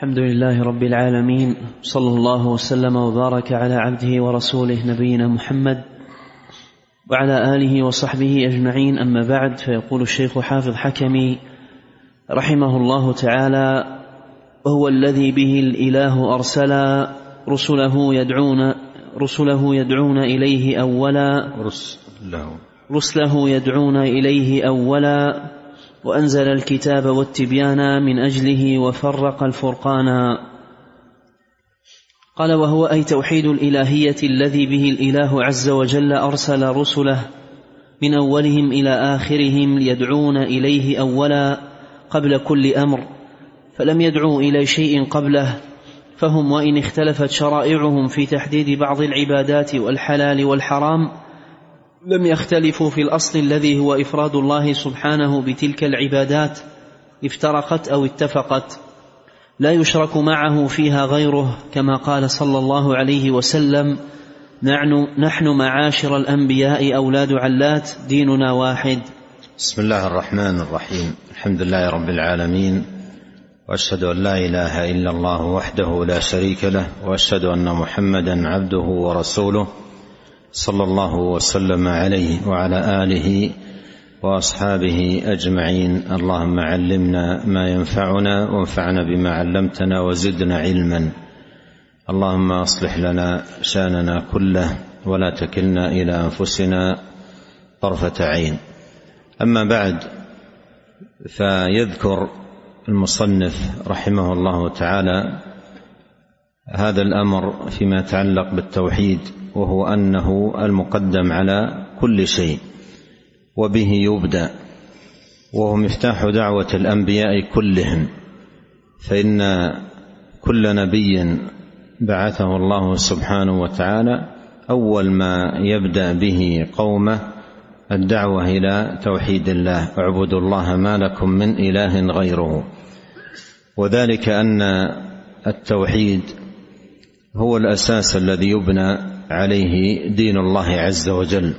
الحمد لله رب العالمين صلى الله وسلم وبارك على عبده ورسوله نبينا محمد وعلى آله وصحبه أجمعين. أما بعد فيقول الشيخ حافظ حكمي رحمه الله تعالى وهو الذي به الإله أرسل رسله يدعون رسله يدعون إليه أولا رسله. يدعون إليه أولا وأنزل الكتاب والتبيان من أجله وفرق الفرقان. قال وهو أي توحيد الإلهية الذي به الإله عز وجل أرسل رسله من أولهم إلى آخرهم ليدعون إليه أولا قبل كل أمر فلم يدعوا إلى شيء قبله فهم وإن اختلفت شرائعهم في تحديد بعض العبادات والحلال والحرام لم يختلفوا في الأصل الذي هو إفراد الله سبحانه بتلك العبادات افترقت أو اتفقت. لا يشرك معه فيها غيره كما قال صلى الله عليه وسلم نحن نحن معاشر الأنبياء أولاد علات ديننا واحد. بسم الله الرحمن الرحيم. الحمد لله رب العالمين وأشهد أن لا إله إلا الله وحده لا شريك له وأشهد أن محمدا عبده ورسوله. صلى الله وسلم عليه وعلى آله وأصحابه أجمعين. اللهم علمنا ما ينفعنا وانفعنا بما علمتنا وزدنا علما. اللهم أصلح لنا شأننا كله ولا تكلنا إلى أنفسنا طرفة عين. أما بعد فيذكر المصنف رحمه الله تعالى هذا الأمر فيما يتعلق بالتوحيد. وهو أنه المقدم على كل شيء وبه يبدأ وهو مفتاح دعوة الأنبياء كلهم فإن كل نبي بعثه الله سبحانه وتعالى أول ما يبدأ به قومه الدعوة إلى توحيد الله اعبدوا الله ما لكم من إله غيره. وذلك أن التوحيد هو الأساس الذي يبنى عليه دين الله عز وجل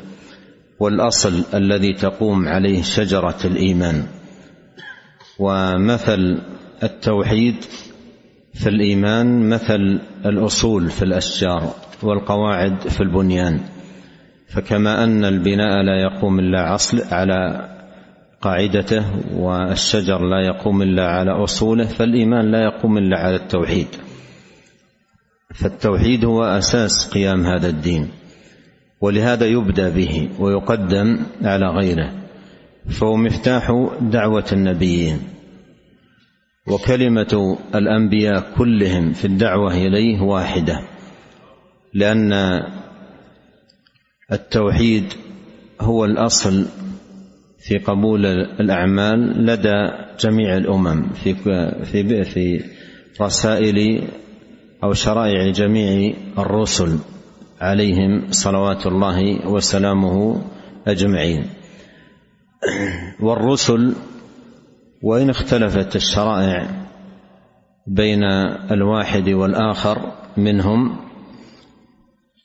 والأصل الذي تقوم عليه شجرة الإيمان. ومثل التوحيد في الإيمان مثل الأصول في الأشجار والقواعد في البنيان. فكما أن البناء لا يقوم إلا عصل على قاعدته والشجر لا يقوم إلا على أصوله فالإيمان لا يقوم إلا على التوحيد. فالتوحيد هو أساس قيام هذا الدين ولهذا يبدأ به ويقدم على غيره فهو مفتاح دعوة النبيين وكلمة الأنبياء كلهم في الدعوة إليه واحدة لأن التوحيد هو الأصل في قبول الأعمال لدى جميع الأمم في في في رسائل أو شرائع جميع الرسل عليهم صلوات الله وسلامه أجمعين. والرسل وإن اختلفت الشرائع بين الواحد والآخر منهم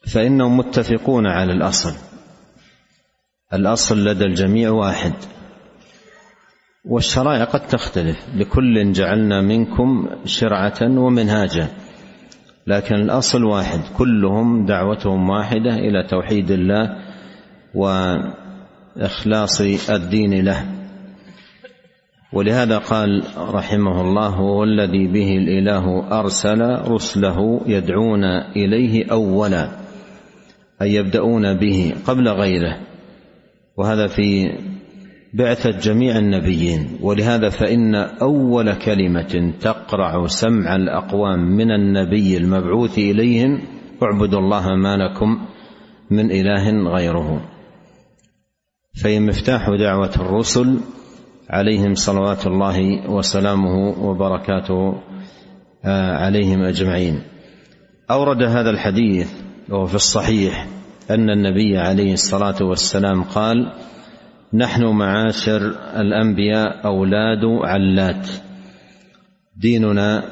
فإنهم متفقون على الأصل. الأصل لدى الجميع واحد. والشرائع قد تختلف. لكل جعلنا منكم شرعة ومنهاجا. لكن الأصل واحد كلهم دعوتهم واحدة إلى توحيد الله وإخلاص الدين له. ولهذا قال رحمه الله هو الذي به الإله أرسل رسله يدعون إليه أولا أي يبدأون به قبل غيره. وهذا في بعثة جميع النبيين ولهذا فإن أول كلمة تقرع سمع الأقوام من النبي المبعوث إليهم اعبدوا الله ما لكم من إله غيره. فهي مفتاح دعوة الرسل عليهم صلوات الله وسلامه وبركاته عليهم أجمعين. أورد هذا الحديث وهو في الصحيح أن النبي عليه الصلاة والسلام قال نحن معاشر الأنبياء أولاد علات. ديننا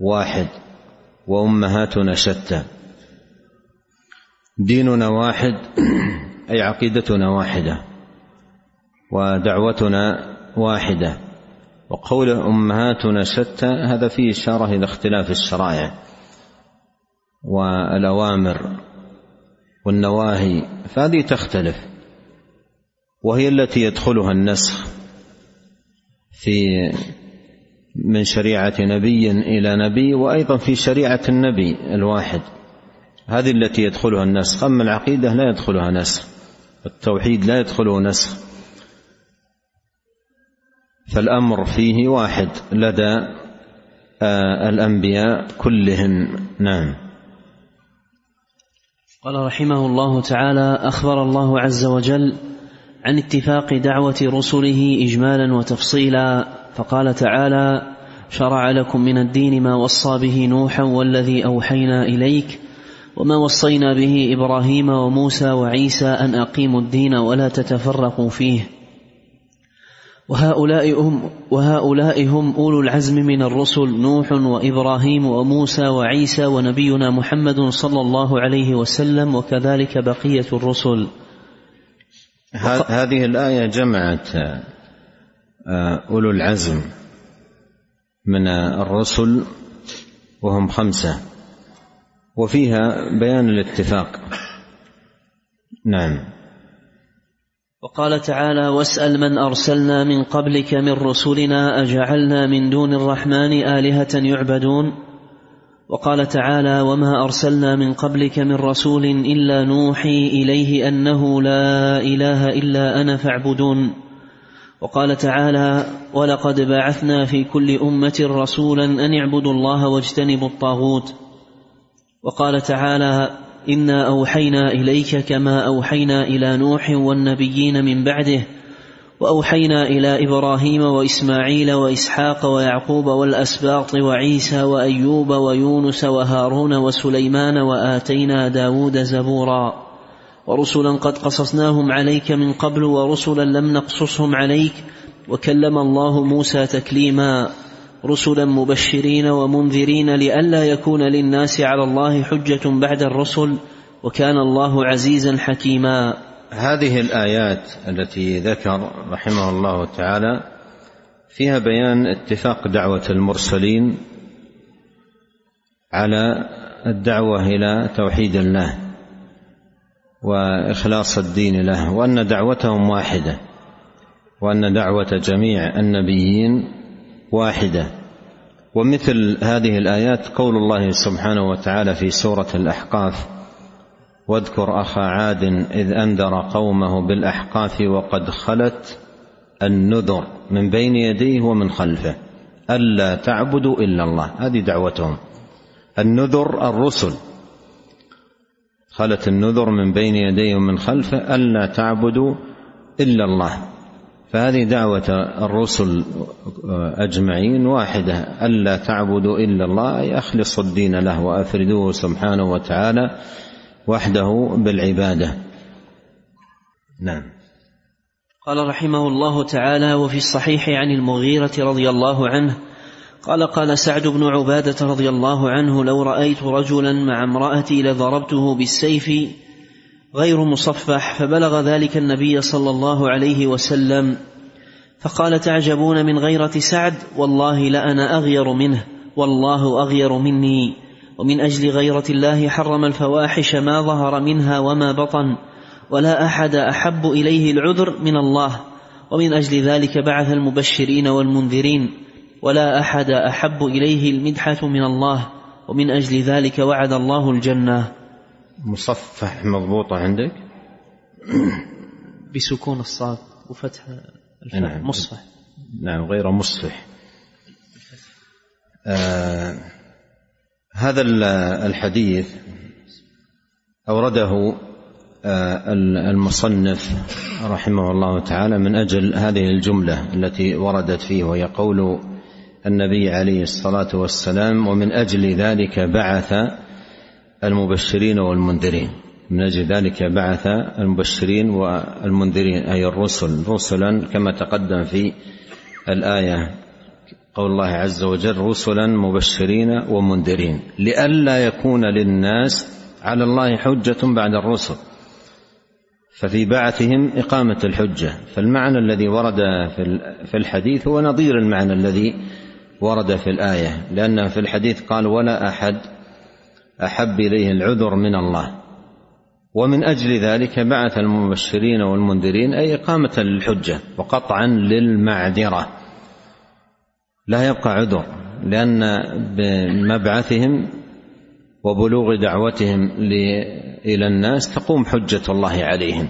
واحد وأمهاتنا شتى. ديننا واحد أي عقيدتنا واحدة ودعوتنا واحدة. وقوله أمهاتنا شتى هذا فيه إشارة إلى اختلاف الشرائع والأوامر والنواهي فهذه تختلف. وهي التي يدخلها النسخ في من شريعة نبي إلى نبي وأيضا في شريعة النبي الواحد. هذه التي يدخلها النسخ. أما العقيدة لا يدخلها نسخ. التوحيد لا يدخله نسخ. فالأمر فيه واحد لدى آه، الأنبياء كلهم. نعم. قال رحمه الله تعالى أخبر الله عز وجل عن اتفاق دعوة رسله اجمالا وتفصيلا فقال تعالى شرع لكم من الدين ما وصى به نوحا والذي أوحينا إليك وما وصينا به إبراهيم وموسى وعيسى أن أقيموا الدين ولا تتفرقوا فيه. وهؤلاء هم وهؤلاء هم أولو العزم من الرسل نوح وإبراهيم وموسى وعيسى ونبينا محمد صلى الله عليه وسلم وكذلك بقية الرسل. هذه الآية جمعت آه، أولو العزم من الرسل وهم خمسة وفيها بيان الاتفاق. نعم. وقال تعالى واسأل من أرسلنا من قبلك من رسلنا أجعلنا من دون الرحمن آلهة يعبدون؟ وقال تعالى وما ارسلنا من قبلك من رسول الا نوحي اليه انه لا اله الا أنا فاعبدون. وقال تعالى ولقد بعثنا في كل امه رسولا ان اعبدوا الله واجتنبوا الطاغوت. وقال تعالى انا اوحينا اليك كما اوحينا إلى نوح والنبيين من بعده وأوحينا إلى إبراهيم وإسماعيل وإسحاق ويعقوب والأسباط وعيسى وأيوب ويونس وهارون وسليمان وآتينا داود زبورا. ورسلا قد قصصناهم عليك من قبل ورسلا لم نقصصهم عليك وكلم الله موسى تكليما. رسلا مبشرين ومنذرين لئلا يكون للناس على الله حجة بعد الرسل وكان الله عزيزا حكيما. هذه الآيات التي ذكر رحمه الله تعالى فيها بيان اتفاق دعوة المرسلين على الدعوة إلى توحيد الله وإخلاص الدين له وأن دعوتهم واحدة وأن دعوة جميع النبيين واحدة. ومثل هذه الآيات قول الله سبحانه وتعالى في سورة الأحقاف واذكر أخا عاد إذ أنذر قومه بالأحقاف وقد خلت النذر من بين يديه ومن خلفه. ألا تعبدوا إلا الله. هذه دعوتهم. النذر الرسل. خلت النذر من بين يديه ومن خلفه. ألا تعبدوا إلا الله. فهذه دعوة الرسل أجمعين واحدة. ألا تعبدوا إلا الله. أي أخلصوا الدين له وأفردوه سبحانه وتعالى. وحده بالعبادة. نعم. قال رحمه الله تعالى وفي الصحيح عن المغيرة رضي الله عنه قال قال سعد بن عبادة رضي الله عنه لو رأيت رجلا مع امرأتي لضربته بالسيف غير مصفح فبلغ ذلك النبي صلى الله عليه وسلم. فقال تعجبون من غيرة سعد؟ والله لأنا أغير منه والله أغير مني. ومن أجل غيرة الله حرم الفواحش ما ظهر منها وما بطن ولا أحد أحب إليه العذر من الله. ومن أجل ذلك بعث المبشرين والمنذرين ولا أحد أحب إليه المدحة من الله. ومن أجل ذلك وعد الله الجنة. مصفح مضبوطة عندك؟ بسكون الصاد وفتح الفاء. نعم. مصفح. نعم غير مصفح. آه هذا الحديث أورده آه المصنف رحمه الله تعالى من أجل هذه الجملة التي وردت فيه وهي قول النبي عليه الصلاة والسلام ومن أجل ذلك بعث المبشرين والمنذرين. من أجل ذلك بعث المبشرين والمنذرين أي الرسل رسلا كما تقدم في الآية. قول الله عز وجل رسلا مبشرين ومنذرين لئلا يكون للناس على الله حجة بعد الرسل ففي بعثهم إقامة الحجة فالمعنى الذي ورد في الحديث هو نظير المعنى الذي ورد في الآية لأن في الحديث قال ولا أحد أحب إليه العذر من الله. ومن أجل ذلك بعث المبشرين والمنذرين أي إقامة للحجة وقطعا للمعذرة. لا يبقى عذر لأن بمبعثهم وبلوغ دعوتهم إلى الناس تقوم حجة الله عليهم.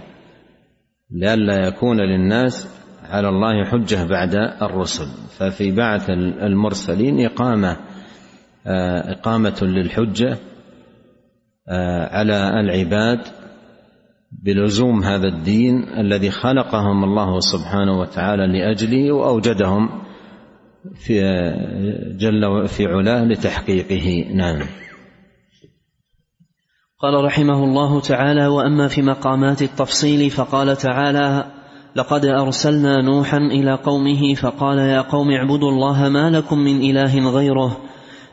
لئلا يكون للناس على الله حجة بعد الرسل. ففي بعث المرسلين إقامة آه، إقامة للحجة آه، على العباد بلزوم هذا الدين الذي خلقهم الله سبحانه وتعالى لأجله وأوجدهم في جل في علاه لتحقيقه. نعم. قال رحمه الله تعالى وأما في مقامات التفصيل فقال تعالى لقد أرسلنا نوحا إلى قومه فقال يا قوم اعبدوا الله ما لكم من إله غيره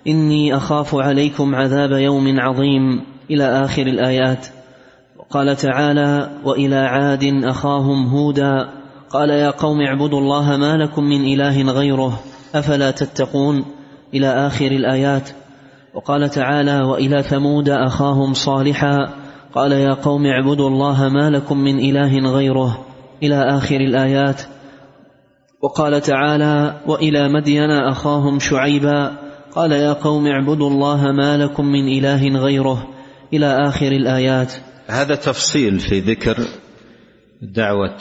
إني أخاف عليكم عذاب يوم عظيم إلى آخر الآيات. قال تعالى وإلى عاد أخاهم هودا. قال يا قوم اعبدوا الله ما لكم من إله غيره أفلا تتقون إلى آخر الآيات؟ وقال تعالى وإلى ثمود أخاهم صالحا. قال يا قوم اعبدوا الله ما لكم من إله غيره. إلى آخر الآيات. وقال تعالى وإلى مدين أخاهم شعيبا. قال يا قوم اعبدوا الله ما لكم من إله غيره. إلى آخر الآيات. هذا تفصيل في ذكر دعوة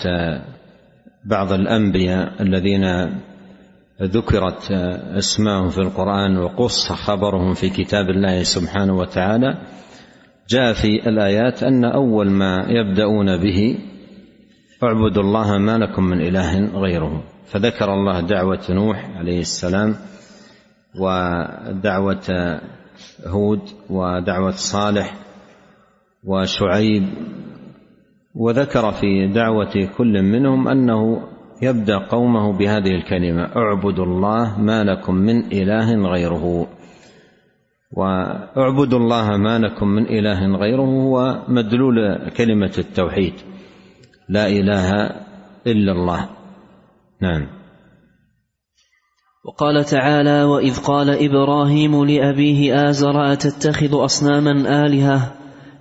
بعض الأنبياء الذين ذكرت أسماءهم في القرآن وقص خبرهم في كتاب الله سبحانه وتعالى جاء في الآيات أن أول ما يبدأون به اعبدوا الله ما لكم من إله غيره. فذكر الله دعوة نوح عليه السلام ودعوة هود ودعوة صالح وشعيب وذكر في دعوة كل منهم أنه يبدأ قومه بهذه الكلمة اعبدوا الله ما لكم من إله غيره. واعبدوا الله ما لكم من إله غيره هو مدلول كلمة التوحيد لا إله إلا الله. نعم. وقال تعالى وإذ قال إبراهيم لأبيه آزر أتتخذ اصناما آلهة؟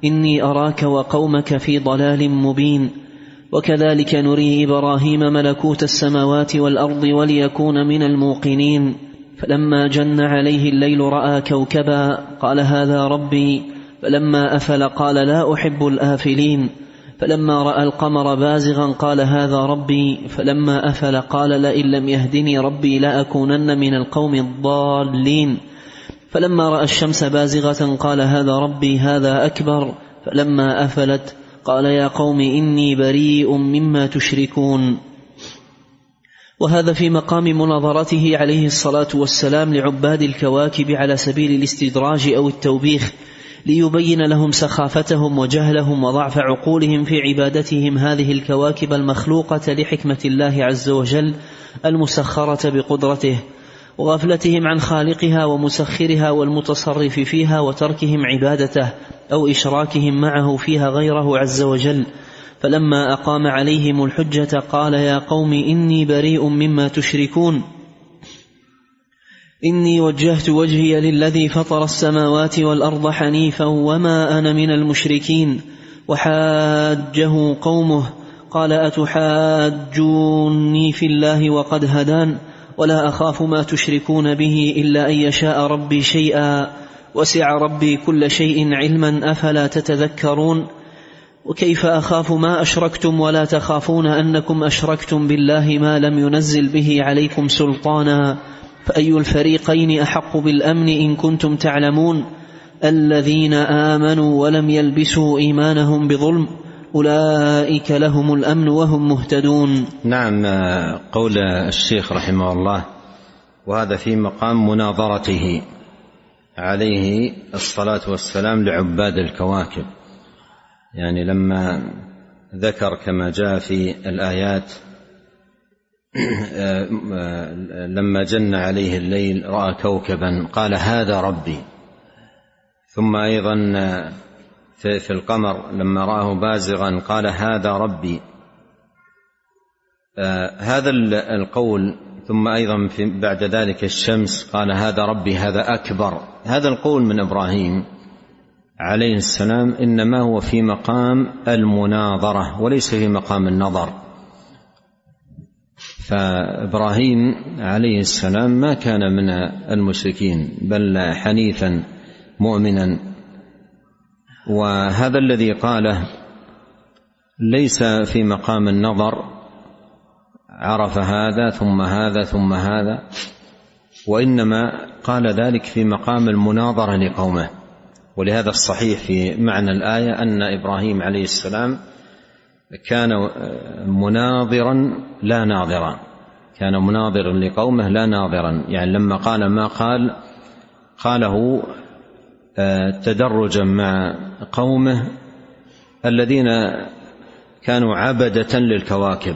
إني أراك وقومك في ضلال مبين. وكذلك نري إبراهيم ملكوت السماوات والأرض وليكون من الموقنين. فلما جن عليه الليل رأى كوكبا قال هذا ربي. فلما أفل قال لا أحب الآفلين. فلما رأى القمر بازغا قال هذا ربي. فلما أفل قال لئن لم يهدني ربي لأكونن من القوم الضالين. فلما رأى الشمس بازغة قال هذا ربي هذا أكبر. فلما أفلت قال يا قوم إني بريء مما تشركون. وهذا في مقام مناظرته عليه الصلاة والسلام لعباد الكواكب على سبيل الاستدراج أو التوبيخ ليبين لهم سخافتهم وجهلهم وضعف عقولهم في عبادتهم هذه الكواكب المخلوقة لحكمة الله عز وجل المسخرة بقدرته. وغفلتهم عن خالقها ومسخرها والمتصرف فيها وتركهم عبادته أو إشراكهم معه فيها غيره عز وجل. فلما أقام عليهم الحجة قال يا قوم إني بريء مما تشركون. إني وجهت وجهي للذي فطر السماوات والأرض حنيفا وما أنا من المشركين. وحاجه قومه قال أتحاجوني في الله وقد هدان. ولا أخاف ما تشركون به إلا أن يشاء ربي شيئا. وسع ربي كل شيء علما أفلا تتذكرون. وكيف أخاف ما أشركتم ولا تخافون أنكم أشركتم بالله ما لم ينزل به عليكم سلطانا. فأي الفريقين أحق بالأمن إن كنتم تعلمون؟ الذين آمنوا ولم يلبسوا إيمانهم بظلم. أولئك لهم الأمن وهم مهتدون. نعم قول الشيخ رحمه الله وهذا في مقام مناظرته عليه الصلاة والسلام لعباد الكواكب. يعني لما ذكر كما جاء في الآيات لما جن عليه الليل رأى كوكبا قال هذا ربي. ثم أيضا في القمر لما رآه بازغا قال هذا ربي. آه هذا القول ثم أيضا في بعد ذلك الشمس قال هذا ربي هذا أكبر. هذا القول من إبراهيم عليه السلام إنما هو في مقام المناظرة وليس في مقام النظر. فإبراهيم عليه السلام ما كان من المشركين بل حنيفا مؤمنا وهذا الذي قاله ليس في مقام النظر عرف هذا ثم هذا ثم هذا وإنما قال ذلك في مقام المناظرة لقومه. ولهذا الصحيح في معنى الآية أن إبراهيم عليه السلام كان مناظرا لا ناظرا. كان مناظرا لقومه لا ناظرا. يعني لما قال ما قال قاله تدرجا مع قومه الذين كانوا عبدة للكواكب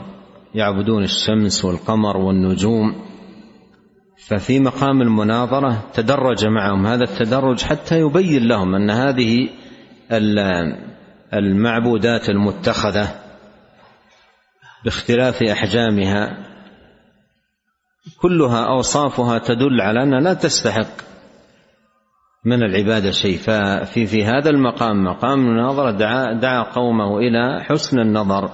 يعبدون الشمس والقمر والنجوم. ففي مقام المناظرة تدرج معهم. هذا التدرج حتى يبين لهم أن هذه المعبودات المتخذة باختلاف أحجامها كلها أوصافها تدل على أنها لا تستحق من العباده شيء ففي في هذا المقام. مقام المناظره دعا, دعا قومه إلى حسن النظر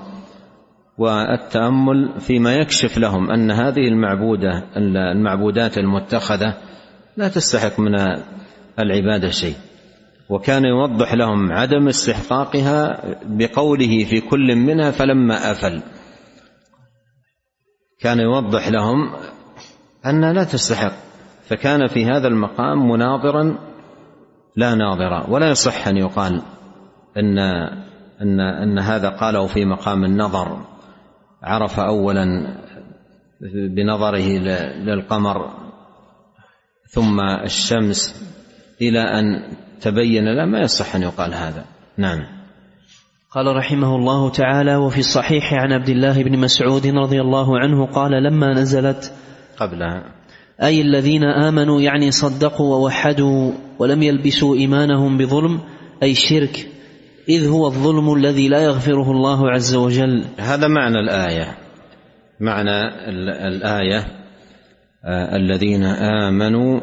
والتأمل فيما يكشف لهم أن هذه المعبودة المعبودات المتخذة لا تستحق من العبادة شيء. وكان يوضح لهم عدم استحقاقها بقوله في كل منها فلما أفل. كان يوضح لهم أنها لا تستحق. فكان في هذا المقام مناظرا لا ناظرا ولا يصح أن يقال أن أن أن هذا قاله في مقام النظر. عرف أولا بنظره للقمر ثم الشمس إلى أن تبين لا ما يصح أن يقال هذا. نعم. قال رحمه الله تعالى وفي الصحيح عن عبد الله بن مسعود رضي الله عنه قال لما نزلت قبلها. أي الذين آمنوا يعني صدقوا ووحدوا ولم يلبسوا إيمانهم بظلم أي شرك إذ هو الظلم الذي لا يغفره الله عز وجل. هذا معنى الآية. معنى الآية آه الذين آمنوا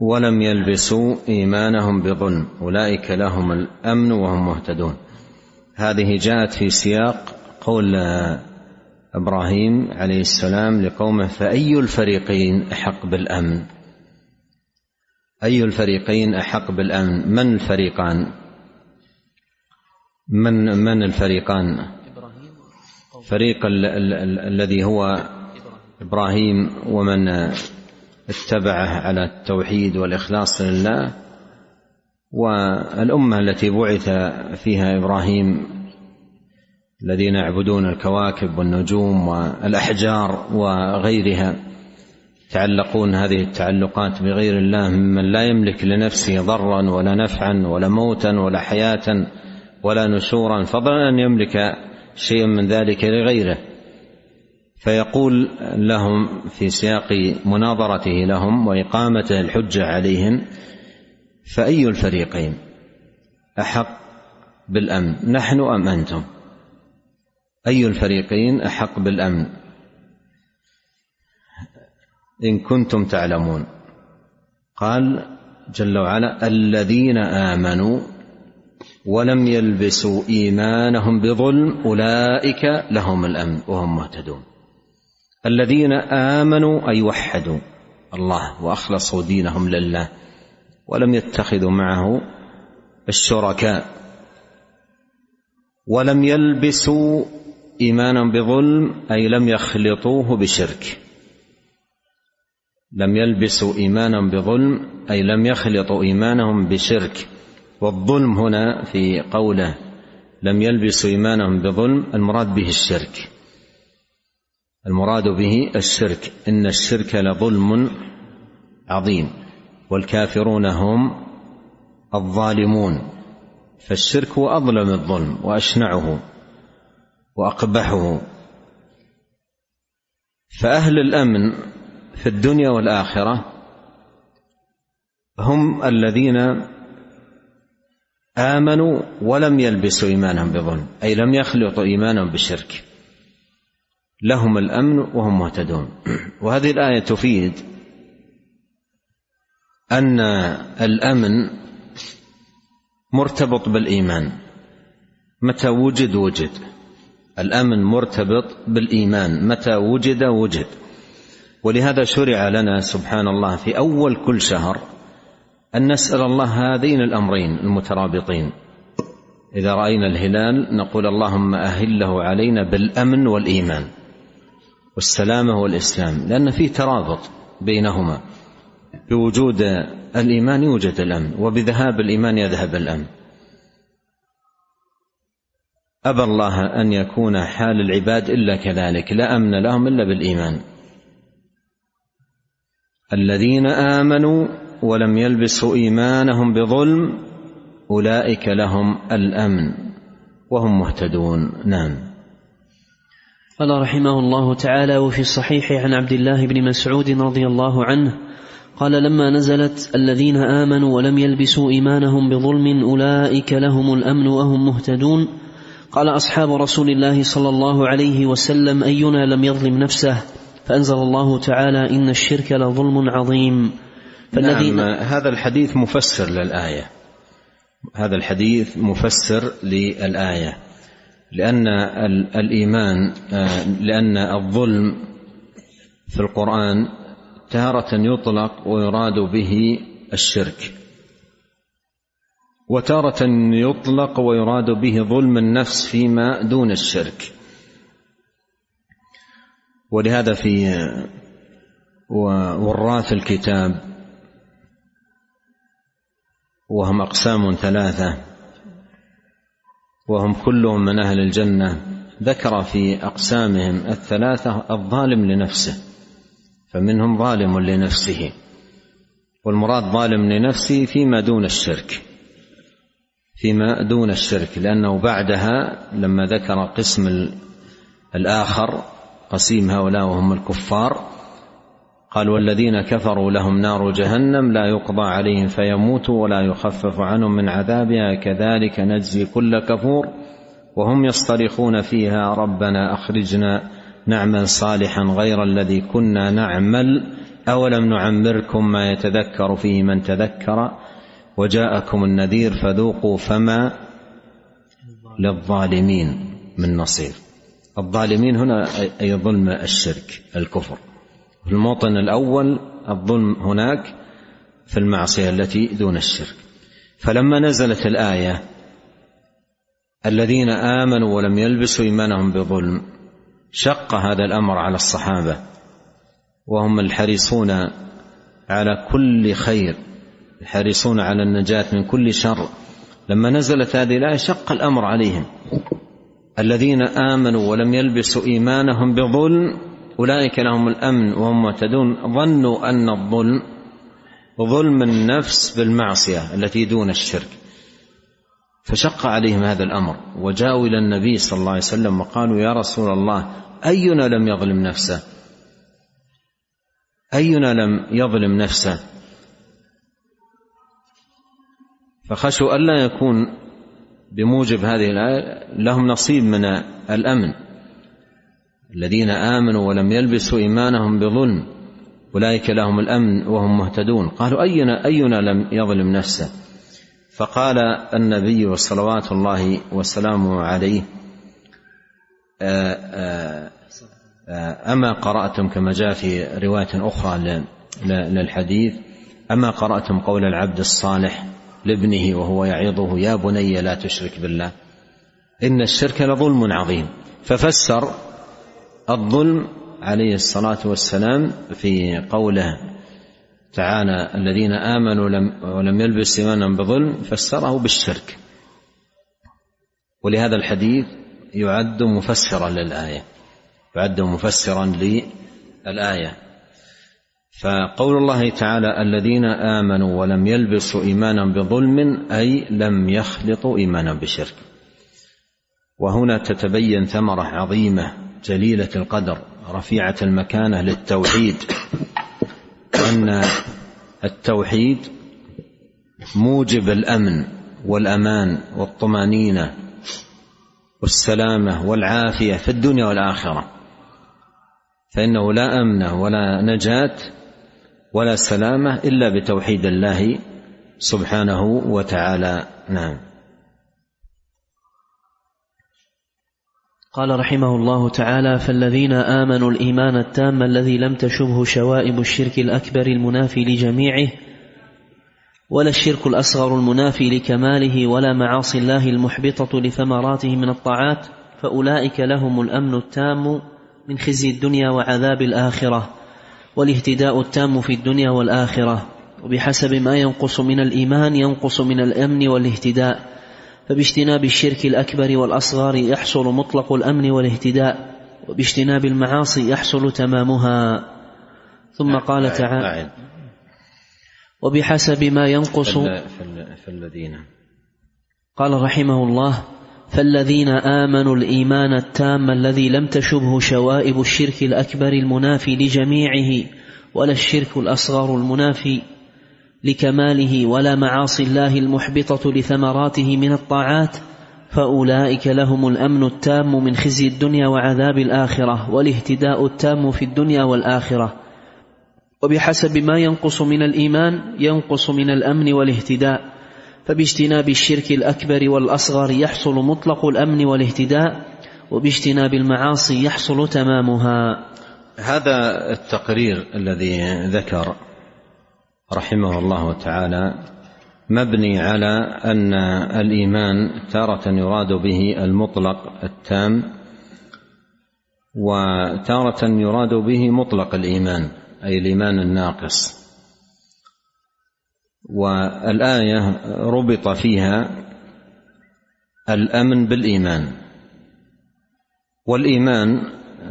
ولم يلبسوا إيمانهم بظلم أولئك لهم الأمن وهم مهتدون. هذه جاءت في سياق قول إبراهيم عليه السلام لقومه فأي الفريقين أحق بالأمن؟ أي الفريقين أحق بالأمن؟ من الفريقان؟ من من الفريقان؟ فريق ال ال ال الذي هو إبراهيم ومن اتبعه على التوحيد والإخلاص لله والأمة التي بعث فيها إبراهيم الذين يعبدون الكواكب والنجوم والأحجار وغيرها يتعلقون هذه التعلقات بغير الله ممن لا يملك لنفسه ضرا ولا نفعا ولا موتا ولا حياة ولا نشورا فضلا أن يملك شيئا من ذلك لغيره. فيقول لهم في سياق مناظرته لهم وإقامته الحجة عليهم فأي الفريقين؟ أحق بالأمن نحن أم أنتم؟ أي الفريقين أحق بالأمن؟ إن كنتم تعلمون. قال جل وعلا الذين آمنوا ولم يلبسوا إيمانهم بظلم أولئك لهم الأمن وهم مهتدون. الذين آمنوا أي وحدوا الله وأخلصوا دينهم لله ولم يتخذوا معه الشركاء. ولم يلبسوا ايمانا بظلم أي لم يخلطوه بشرك. لم يلبسوا ايمانا بظلم أي لم يخلطوا إيمانهم بشرك. والظلم هنا في قوله لم يلبسوا إيمانهم بظلم المراد به الشرك. المراد به الشرك. إن الشرك لظلم عظيم. والكافرون هم الظالمون. فالشرك هو أظلم الظلم وأشنعه. وأقبحه. فأهل الأمن في الدنيا والآخرة هم الذين آمنوا ولم يلبسوا إيمانهم بظلم أي لم يخلطوا إيمانهم بشرك لهم الأمن وهم مهتدون. وهذه الآية تفيد أن الأمن مرتبط بالإيمان. متى وجد وجد. الأمن مرتبط بالإيمان متى وجد وجد. ولهذا شرع لنا سبحان الله في أول كل شهر أن نسأل الله هذين الأمرين المترابطين. إذا رأينا الهلال نقول اللهم أهله علينا بالأمن والإيمان والسلامة والإسلام لأن في ترابط بينهما. بوجود الإيمان يوجد الأمن وبذهاب الإيمان يذهب الأمن. أبى الله أن يكون حال العباد إلا كذلك لا أمن لهم إلا بالإيمان. الذين آمنوا ولم يلبسوا إيمانهم بظلم أولئك لهم الأمن وهم مهتدون. نعم. قال رحمه الله تعالى وفي الصحيح عن عبد الله بن مسعود رضي الله عنه قال لما نزلت الذين آمنوا ولم يلبسوا إيمانهم بظلم أولئك لهم الأمن وهم مهتدون. قال أصحاب رسول الله صلى الله عليه وسلم أينا لم يظلم نفسه؟ فأنزل الله تعالى إن الشرك لظلم عظيم. فالذين نعم هذا الحديث مفسر للآية. هذا الحديث مفسر للآية. لأن الإيمان لأن الظلم في القرآن تارة يطلق ويراد به الشرك. وتارة يطلق ويراد به ظلم النفس فيما دون الشرك. ولهذا في وراث الكتاب وهم أقسام ثلاثة وهم كلهم من أهل الجنة ذكر في أقسامهم الثلاثة الظالم لنفسه فمنهم ظالم لنفسه والمراد ظالم لنفسه فيما دون الشرك. فيما دون الشرك لأنه بعدها لما ذكر قسم الآخر قسيم هؤلاء وهم الكفار قال والذين كفروا لهم نار جهنم لا يقضى عليهم فيموتوا ولا يخفف عنهم من عذابها كذلك نجزي كل كفور وهم يصطرخون فيها ربنا أخرجنا نعمل صالحا غير الذي كنا نعمل أولم نعمركم ما يتذكر فيه من تذكر؟ وجاءكم النذير فذوقوا فما للظالمين من نصير. الظالمين هنا اي ظلم الشرك الكفر. في الموطن الأول الظلم هناك في المعصية التي دون الشرك. فلما نزلت الآية الذين آمنوا ولم يلبسوا إيمانهم بظلم شق هذا الأمر على الصحابة وهم الحريصون على كل خير. الحريصون على النجاة من كل شر. لما نزلت هذه الآية شق الأمر عليهم. الذين آمنوا ولم يلبسوا إيمانهم بظلم أولئك لهم الأمن وهم مهتدون ظنوا أن الظلم ظلم النفس بالمعصية التي دون الشرك. فشق عليهم هذا الأمر. وجاءوا إلى النبي صلى الله عليه وسلم وقالوا يا رسول الله أينا لم يظلم نفسه؟ أينا لم يظلم نفسه؟ فخشوا الا يكون بموجب هذه الآية لهم نصيب من الأمن. الذين آمنوا ولم يلبسوا إيمانهم بظلم أولئك لهم الأمن وهم مهتدون. قالوا اينا أينا لم يظلم نفسه؟ فقال النبي صلوات الله وسلامه عليه أما قرأتم كما جاء في رواية أخرى للحديث أما قرأتم قول العبد الصالح لابنه وهو يعظه يا بني لا تشرك بالله إن الشرك لظلم عظيم. ففسر الظلم عليه الصلاة والسلام في قوله تعالى الذين آمنوا لم ولم يلبس ايمانهم بظلم فسره بالشرك. ولهذا الحديث يعد مفسرا للآية يعد مفسرا للآية. فقول الله تعالى الذين آمنوا ولم يلبسوا إيمانا بظلم أي لم يخلطوا إيمانا بشرك. وهنا تتبين ثمرة عظيمة جليلة القدر رفيعة المكانة للتوحيد. أن التوحيد موجب الأمن والأمان والطمأنينة والسلامة والعافية في الدنيا والآخرة. فإنه لا أمن ولا نجاة ولا سلامة إلا بتوحيد الله سبحانه وتعالى. نعم. قال رحمه الله تعالى فالذين آمنوا الإيمان التام الذي لم تشبه شوائب الشرك الأكبر المنافي لجميعه ولا الشرك الأصغر المنافي لكماله ولا معاصي الله المحبطة لثمراته من الطاعات فأولئك لهم الأمن التام من خزي الدنيا وعذاب الآخرة. والاهتداء التام في الدنيا والآخرة. وبحسب ما ينقص من الإيمان ينقص من الأمن والاهتداء. فباجتناب الشرك الأكبر والأصغر يحصل مطلق الأمن والاهتداء وباجتناب المعاصي يحصل تمامها. ثم قال تعالى وبحسب ما ينقص في الذين. قال رحمه الله فالذين آمنوا الإيمان التام الذي لم تشبه شوائب الشرك الأكبر المنافي لجميعه ولا الشرك الأصغر المنافي لكماله ولا معاصي الله المحبطة لثمراته من الطاعات فأولئك لهم الأمن التام من خزي الدنيا وعذاب الآخرة والاهتداء التام في الدنيا والآخرة. وبحسب ما ينقص من الإيمان ينقص من الأمن والاهتداء. فباجتناب الشرك الأكبر والأصغر يحصل مطلق الأمن والاهتداء وباجتناب المعاصي يحصل تمامها. هذا التقرير الذي ذكر رحمه الله تعالى مبني على أن الإيمان تارة يراد به المطلق التام وتارة يراد به مطلق الإيمان أي الإيمان الناقص. والآية ربط فيها الأمن بالإيمان. والإيمان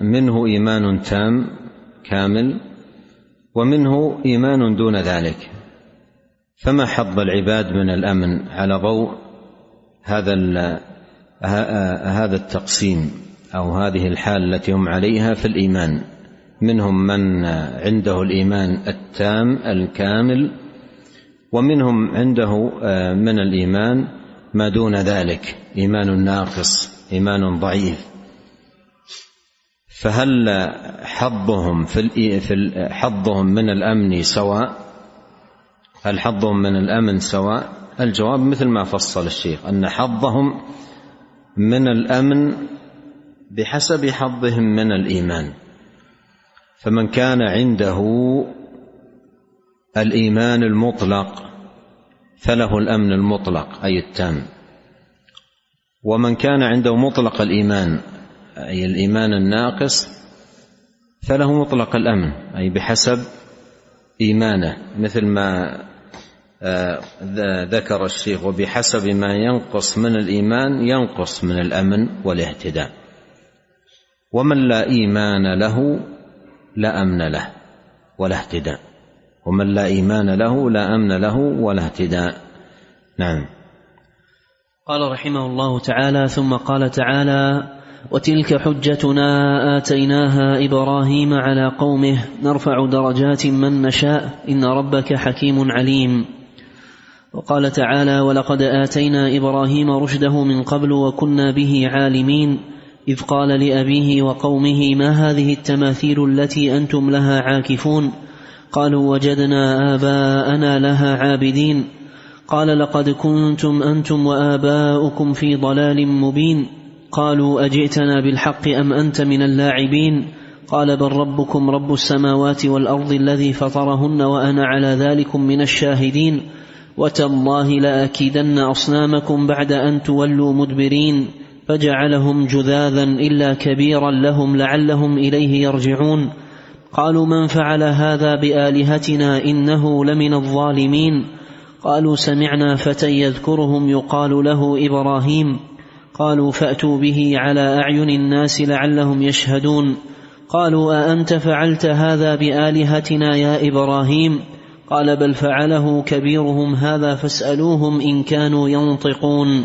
منه إيمان تام كامل ومنه إيمان دون ذلك. فما حظ العباد من الأمن على ضوء هذا هذا التقسيم أو هذه الحال التي هم عليها في الإيمان. منهم من عنده الإيمان التام الكامل ومنهم عنده من الإيمان ما دون ذلك إيمان ناقص إيمان ضعيف فهل حظهم في في حظهم من الأمن سواء؟ هل حظهم من الأمن سواء؟ الجواب مثل ما فصل الشيخ أن حظهم من الأمن بحسب حظهم من الإيمان فمن كان عنده الإيمان المطلق فله الأمن المطلق أي التام. ومن كان عنده مطلق الإيمان أي الإيمان الناقص فله مطلق الأمن أي بحسب إيمانه. مثل ما آه، ذكر الشيخ وبحسب ما ينقص من الإيمان ينقص من الأمن والاهتداء. ومن لا إيمان له لا أمن له ولا اهتداء. ومن لا إيمان له لا أمن له ولا اهتداء. نعم. قال رحمه الله تعالى ثم قال تعالى وتلك حجتنا آتيناها إبراهيم على قومه نرفع درجات من نشاء إن ربك حكيم عليم. وقال تعالى ولقد آتينا إبراهيم رشده من قبل وكنا به عالمين إذ قال لأبيه وقومه ما هذه التماثيل التي أنتم لها عاكفون؟ قالوا وجدنا آباءنا لها عابدين. قال لقد كنتم أنتم وآباؤكم في ضلال مبين. قالوا أجئتنا بالحق أم أنت من اللاعبين؟ قال بل ربكم رب السماوات والأرض الذي فطرهن وأنا على ذلكم من الشاهدين. وتالله لأكيدن أصنامكم بعد أن تولوا مدبرين. فجعلهم جذاذا إلا كبيرا لهم لعلهم إليه يرجعون. قالوا من فعل هذا بآلهتنا إنه لمن الظالمين؟ قالوا سمعنا فتى يذكرهم يقال له إبراهيم. قالوا فأتوا به على أعين الناس لعلهم يشهدون. قالوا أأنت فعلت هذا بآلهتنا يا إبراهيم؟ قال بل فعله كبيرهم هذا فاسألوهم إن كانوا ينطقون.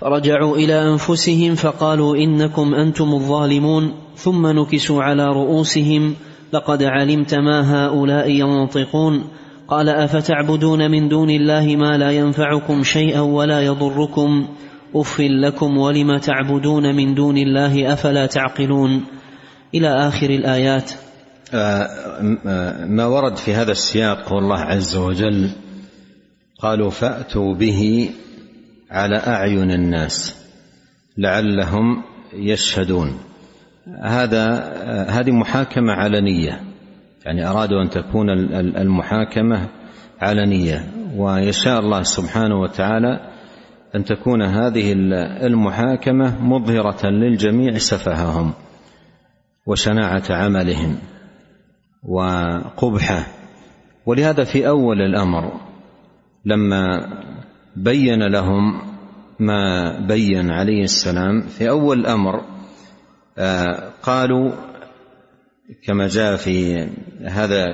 فرجعوا إلى أنفسهم فقالوا إنكم أنتم الظالمون ثم نكسوا على رؤوسهم لقد علمت ما هؤلاء ينطقون. قال أفتعبدون من دون الله ما لا ينفعكم شيئا ولا يضركم؟ أف لكم ولم تعبدون من دون الله أفلا تعقلون؟ إلى آخر الآيات. ما ورد في هذا السياق هو الله عز وجل قالوا فأتوا به على أعين الناس لعلهم يشهدون. هذا هذه محاكمة علنيه يعني أرادوا أن تكون المحاكمة علنيه ويشاء الله سبحانه وتعالى أن تكون هذه المحاكمة مظهرة للجميع سفههم وشناعة عملهم وقبحه. ولهذا في أول الأمر لما بين لهم ما بين عليه السلام في أول الأمر آه، قالوا كما جاء في هذا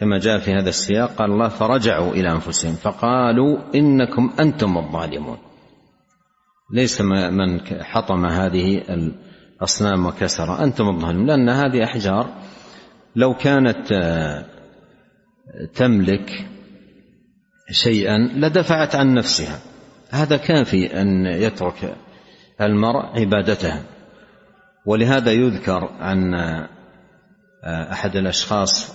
كما جاء في هذا السياق قال الله فرجعوا إلى أنفسهم فقالوا إنكم أنتم الظالمون. ليس من حطم هذه الأصنام وكسر أنتم الظالمون لأن هذه أحجار لو كانت تملك شيئا لدفعت عن نفسها. هذا كافي أن يترك المرء عبادته. ولهذا يذكر عن أحد الأشخاص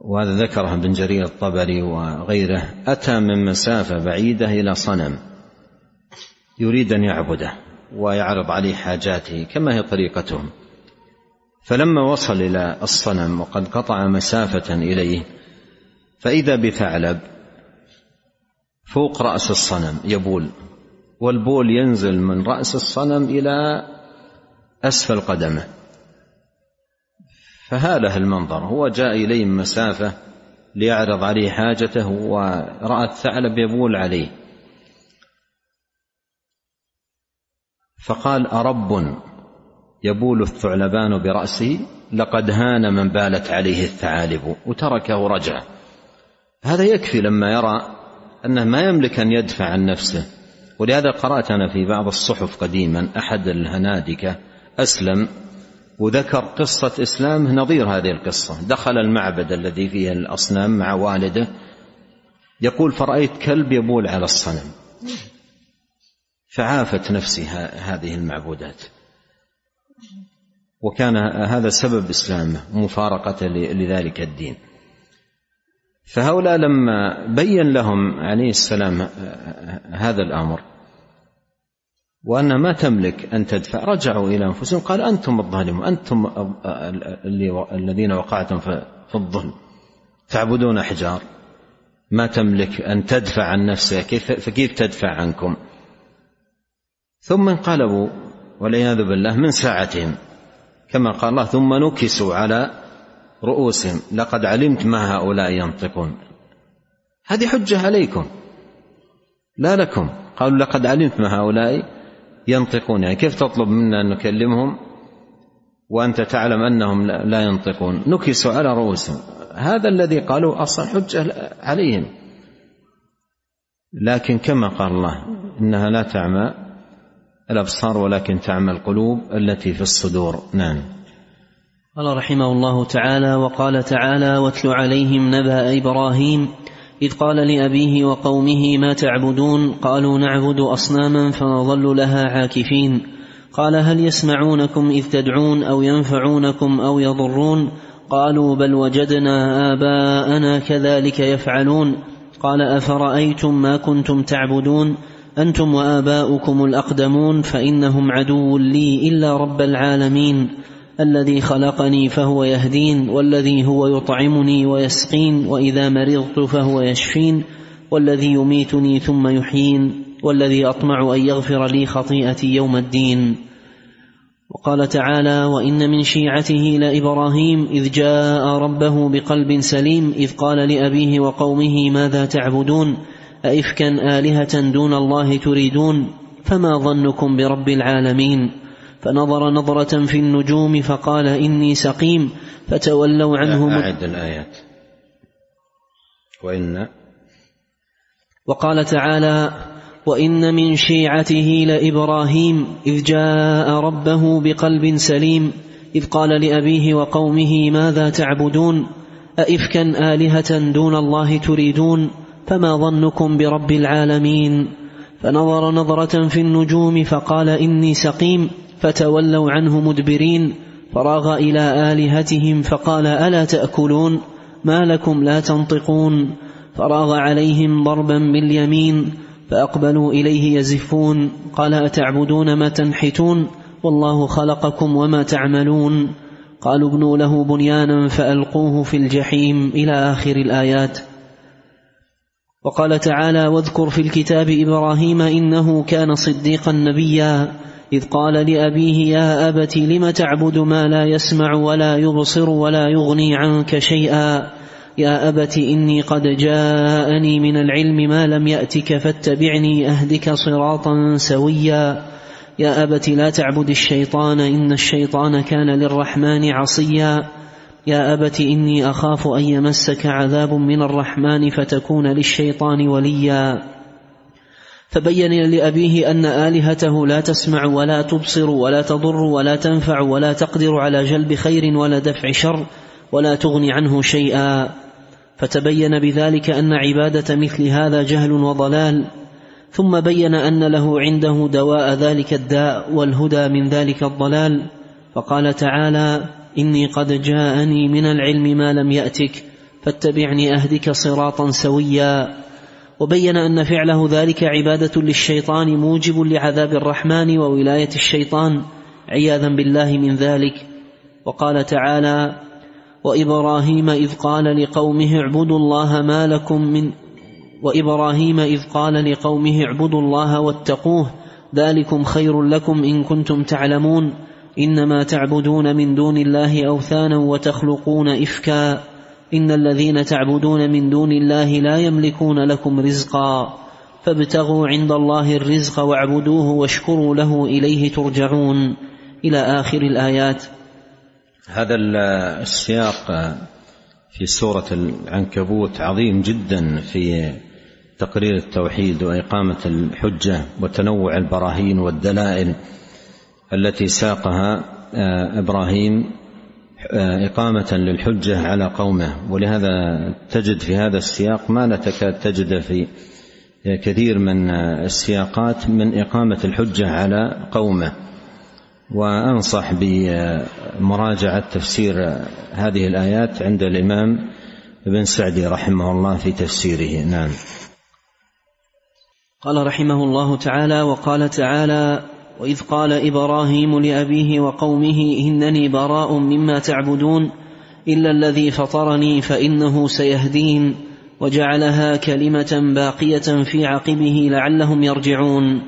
وهذا ذكره ابن جرير الطبري وغيره أتى من مسافة بعيدة إلى صنم يريد أن يعبده ويعرض عليه حاجاته كما هي طريقتهم. فلما وصل إلى الصنم وقد قطع مسافة إليه فإذا بثعلب فوق رأس الصنم يبول والبول ينزل من رأس الصنم إلى أسفل قدمه. فهاله المنظر هو جاء إليه من مسافة ليعرض عليه حاجته ورأى الثعلب يبول عليه. فقال أرب يبول الثعلبان براسه لقد هان من بالت عليه الثعالب وتركه رجع هذا يكفي لما يرى أنه ما يملك أن يدفع عن نفسه. ولهذا قرأت أنا في بعض الصحف قديما أحد الهنادكه أسلم وذكر قصة إسلامه نظير هذه القصة. دخل المعبد الذي فيه الأصنام مع والده يقول فرأيت كلب يبول على الصنم. فعافت نفسي هذه المعبودات. وكان هذا سبب إسلامه مفارقة لذلك الدين. فهؤلاء لما بين لهم عليه السلام هذا الأمر. وأنها ما تملك أن تدفع رجعوا إلى أنفسهم قال أنتم الظالمون أنتم الذين وقعتم في الظلم. تعبدون أحجار. ما تملك أن تدفع عن نفسها كيف فكيف تدفع عنكم؟ ثم انقلبوا والعياذ بالله من ساعتهم. كما قال الله ثم نكسوا على رؤوسهم لقد علمت ما هؤلاء ينطقون. هذه حجة عليكم لا لكم. قالوا لقد علمت ما هؤلاء ينطقون. يعني كيف تطلب منا أن نكلمهم وأنت تعلم أنهم لا ينطقون؟ نكسوا على رؤوسهم. هذا الذي قالوا أصلا حجة عليهم. لكن كما قال الله إنها لا تعمى الأبصار ولكن تعمى القلوب التي في الصدور. نعم. قال رحمه الله تعالى وقال تعالى واتل عليهم نبأ إبراهيم إذ قال لأبيه وقومه ما تعبدون؟ قالوا نعبد أصناما فنظل لها عاكفين. قال هل يسمعونكم إذ تدعون أو ينفعونكم أو يضرون؟ قالوا بل وجدنا آباءنا كذلك يفعلون. قال أفرأيتم ما كنتم تعبدون؟ أنتم وآباؤكم الأقدمون فإنهم عدو لي إلا رب العالمين. الذي خلقني فهو يهدين والذي هو يطعمني ويسقين وإذا مرضت فهو يشفين والذي يميتني ثم يحيين والذي أطمع أن يغفر لي خطيئتي يوم الدين. وقال تعالى وإن من شيعته لابراهيم إذ جاء ربه بقلب سليم إذ قال لأبيه وقومه ماذا تعبدون؟ أئفكا آلهة دون الله تريدون؟ فما ظنكم برب العالمين؟ فنظر نظرة في النجوم فقال إني سقيم فتولوا عنه أعد الآيات. وإن وقال تعالى وإن من شيعته لإبراهيم إذ جاء ربه بقلب سليم إذ قال لأبيه وقومه ماذا تعبدون؟ أئفكا آلهة دون الله تريدون؟ فما ظنكم برب العالمين؟ فنظر نظرة في النجوم فقال إني سقيم فتولوا عنه مدبرين فراغ إلى آلهتهم فقال ألا تأكلون؟ ما لكم لا تنطقون؟ فراغ عليهم ضربا باليمين فأقبلوا إليه يزفون قال أتعبدون ما تنحتون؟ والله خلقكم وما تعملون. قالوا ابنوا له بنيانا فألقوه في الجحيم إلى آخر الآيات. وقال تعالى واذكر في الكتاب إبراهيم إنه كان صديقا نبيا. إذ قال لأبيه يا أبت لم تعبد ما لا يسمع ولا يبصر ولا يغني عنك شيئا؟ يا أبت إني قد جاءني من العلم ما لم يأتك فاتبعني أهدك صراطا سويا. يا أبت لا تعبد الشيطان إن الشيطان كان للرحمن عصيا. يا أبت إني أخاف أن يمسك عذاب من الرحمن فتكون للشيطان وليا. فبين لأبيه أن آلهته لا تسمع ولا تبصر ولا تضر ولا تنفع ولا تقدر على جلب خير ولا دفع شر ولا تغني عنه شيئا. فتبين بذلك أن عبادة مثل هذا جهل وضلال. ثم بين أن له عنده دواء ذلك الداء والهدى من ذلك الضلال. فقال تعالى إني قد جاءني من العلم ما لم يأتك فاتبعني أهدك صراطا سويا. وبين أن فعله ذلك عبادة للشيطان موجب لعذاب الرحمن وولاية الشيطان عياذا بالله من ذلك. وقال تعالى وإبراهيم إذ قال لقومه اعبدوا الله ما لكم من وإبراهيم إذ قال لقومه اعبدوا الله واتقوه ذلكم خير لكم إن كنتم تعلمون. إنما تعبدون من دون الله أوثانا وتخلقون إفكا. إن الذين تعبدون من دون الله لا يملكون لكم رزقا فابتغوا عند الله الرزق واعبدوه واشكروا له إليه ترجعون إلى آخر الآيات. هذا السياق في سورة العنكبوت عظيم جدا في تقرير التوحيد وإقامة الحجة وتنوع البراهين والدلائل التي ساقها إبراهيم إقامة للحجة على قومه. ولهذا تجد في هذا السياق ما لا تكاد تجد في كثير من السياقات من إقامة الحجة على قومه. وأنصح بمراجعة تفسير هذه الآيات عند الإمام ابن سعدي رحمه الله في تفسيره. نعم. قال رحمه الله تعالى وقال تعالى وإذ قال إبراهيم لأبيه وقومه إنني براء مما تعبدون إلا الذي فطرني فإنه سيهدين وجعلها كلمة باقية في عقبه لعلهم يرجعون.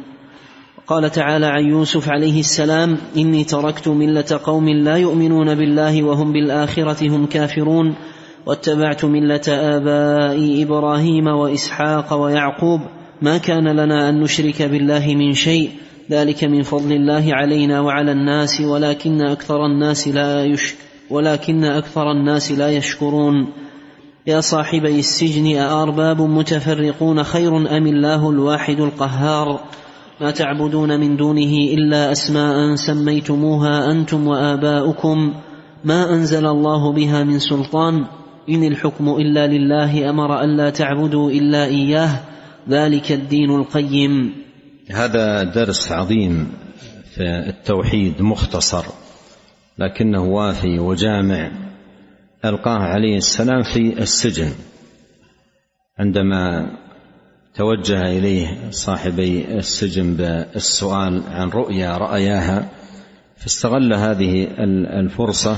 قال تعالى عن يوسف عليه السلام إني تركت ملة قوم لا يؤمنون بالله وهم بالآخرة هم كافرون واتبعت ملة آبائي إبراهيم وإسحاق ويعقوب. ما كان لنا أن نشرك بالله من شيء ذلك من فضل الله علينا وعلى الناس ولكن أكثر الناس لا يشك ولكن أكثر الناس لا يشكرون. يا صاحبي السجن أأرباب متفرقون خير أم الله الواحد القهار؟ ما تعبدون من دونه إلا أسماء سميتموها أنتم وآباؤكم. ما أنزل الله بها من سلطان؟ إن الحكم إلا لله أمر ألا تعبدوا إلا إياه. ذلك الدين القيم. هذا درس عظيم في التوحيد مختصر لكنه وافي وجامع. ألقاه عليه السلام في السجن. عندما توجه إليه صاحبي السجن بالسؤال عن رؤيا رأياها فاستغل هذه الفرصة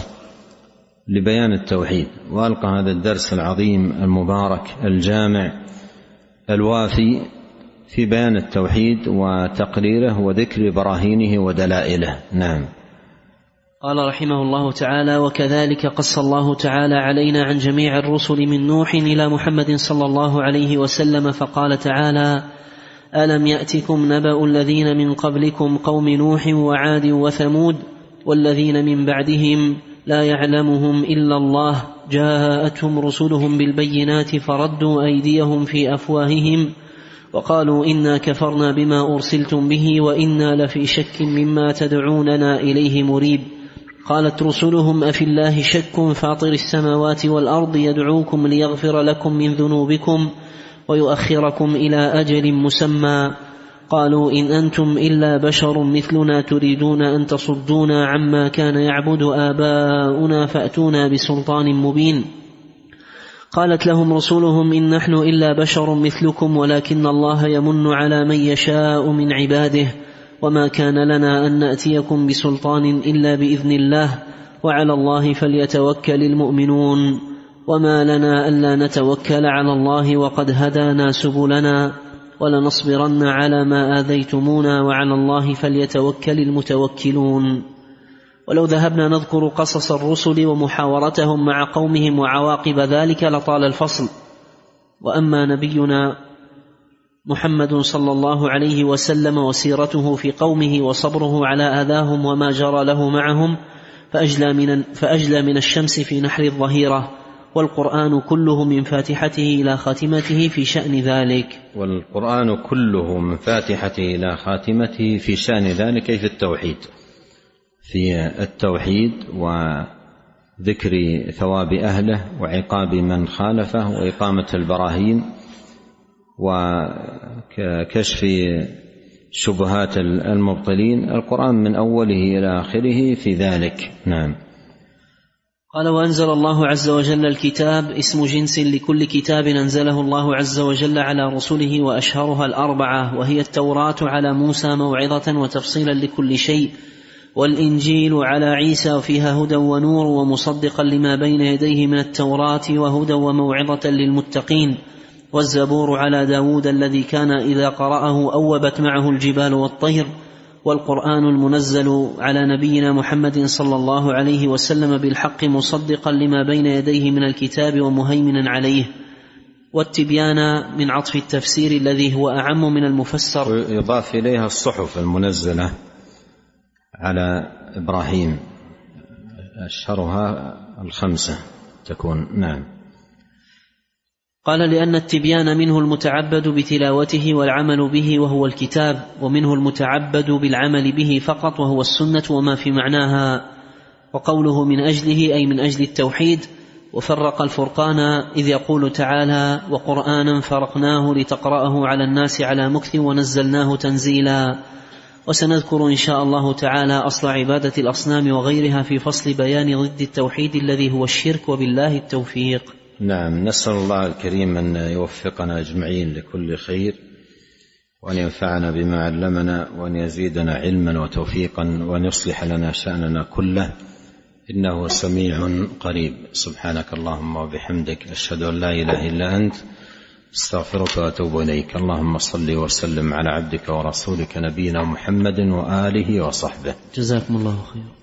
لبيان التوحيد وألقى هذا الدرس العظيم المبارك الجامع الوافي في بيان التوحيد وتقريره وذكر براهينه ودلائله. نعم. قال رحمه الله تعالى وكذلك قص الله تعالى علينا عن جميع الرسل من نوح إلى محمد صلى الله عليه وسلم فقال تعالى ألم يأتكم نبأ الذين من قبلكم قوم نوح وعاد وثمود والذين من بعدهم لا يعلمهم إلا الله جاءتهم رسلهم بالبينات فردوا أيديهم في أفواههم وقالوا إنا كفرنا بما أرسلتم به وإنا لفي شك مما تدعوننا إليه مريب. قالت رسلهم أفي الله شك فاطر السماوات والأرض يدعوكم ليغفر لكم من ذنوبكم ويؤخركم إلى أجل مسمى. قالوا إن أنتم إلا بشر مثلنا تريدون أن تصدونا عما كان يعبد آباؤنا فأتونا بسلطان مبين. قالت لهم رسولهم إن نحن إلا بشر مثلكم ولكن الله يمن على من يشاء من عباده وما كان لنا أن نأتيكم بسلطان إلا بإذن الله وعلى الله فليتوكل المؤمنون وما لنا ألا نتوكل على الله وقد هدانا سبلنا ولنصبرن على ما آذيتمونا وعلى الله فليتوكل المتوكلون ولو ذهبنا نذكر قصص الرسل ومحاورتهم مع قومهم وعواقب ذلك لطال الفصل. وأما نبينا محمد صلى الله عليه وسلم وسيرته في قومه وصبره على آذاهم وما جرى له معهم فأجلى من فأجلى من الشمس في نحر الظهيرة والقرآن كله من فاتحته إلى خاتمته في شأن ذلك. والقرآن كله من فاتحته إلى خاتمته في شأن ذلك في التوحيد. في التوحيد وذكر ثواب أهله وعقاب من خالفه وإقامة البراهين وكشف شبهات المبطلين القرآن من أوله إلى آخره في ذلك. نعم. قال وأنزل الله عز وجل الكتاب اسم جنس لكل كتاب أنزله الله عز وجل على رسله وأشهرها الأربعة وهي التوراة على موسى موعظة وتفصيلا لكل شيء. والإنجيل على عيسى وفيها هدى ونور ومصدقا لما بين يديه من التوراة وهدى وموعظة للمتقين والزبور على داود الذي كان إذا قرأه أوبت معه الجبال والطير والقرآن المنزل على نبينا محمد صلى الله عليه وسلم بالحق مصدقا لما بين يديه من الكتاب ومهيمنا عليه والتبيان من عطف التفسير الذي هو أعم من المفسر. يضاف إليها الصحف المنزلة. على إبراهيم. أشهرها الخمسة تكون نعم. قال لأن التبيان منه المتعبد بتلاوته والعمل به وهو الكتاب ومنه المتعبد بالعمل به فقط وهو السنة وما في معناها. وقوله من أجله أي من أجل التوحيد وفرق الفرقان إذ يقول تعالى وقرآنا فرقناه لتقرأه على الناس على مكث ونزلناه تنزيلا. وسنذكر إن شاء الله تعالى أصل عبادة الأصنام وغيرها في فصل بيان ضد التوحيد الذي هو الشرك وبالله التوفيق. نعم نسأل الله الكريم أن يوفقنا أجمعين لكل خير وأن ينفعنا بما علمنا وأن يزيدنا علما وتوفيقا وأن يصلح لنا شأننا كله إنه سميع قريب سبحانك اللهم وبحمدك أشهد أن لا إله إلا أنت استغفرك وأتوب إليك. اللهم صل وسلم على عبدك ورسولك نبينا محمد وآله وصحبه. جزاكم الله خيرا.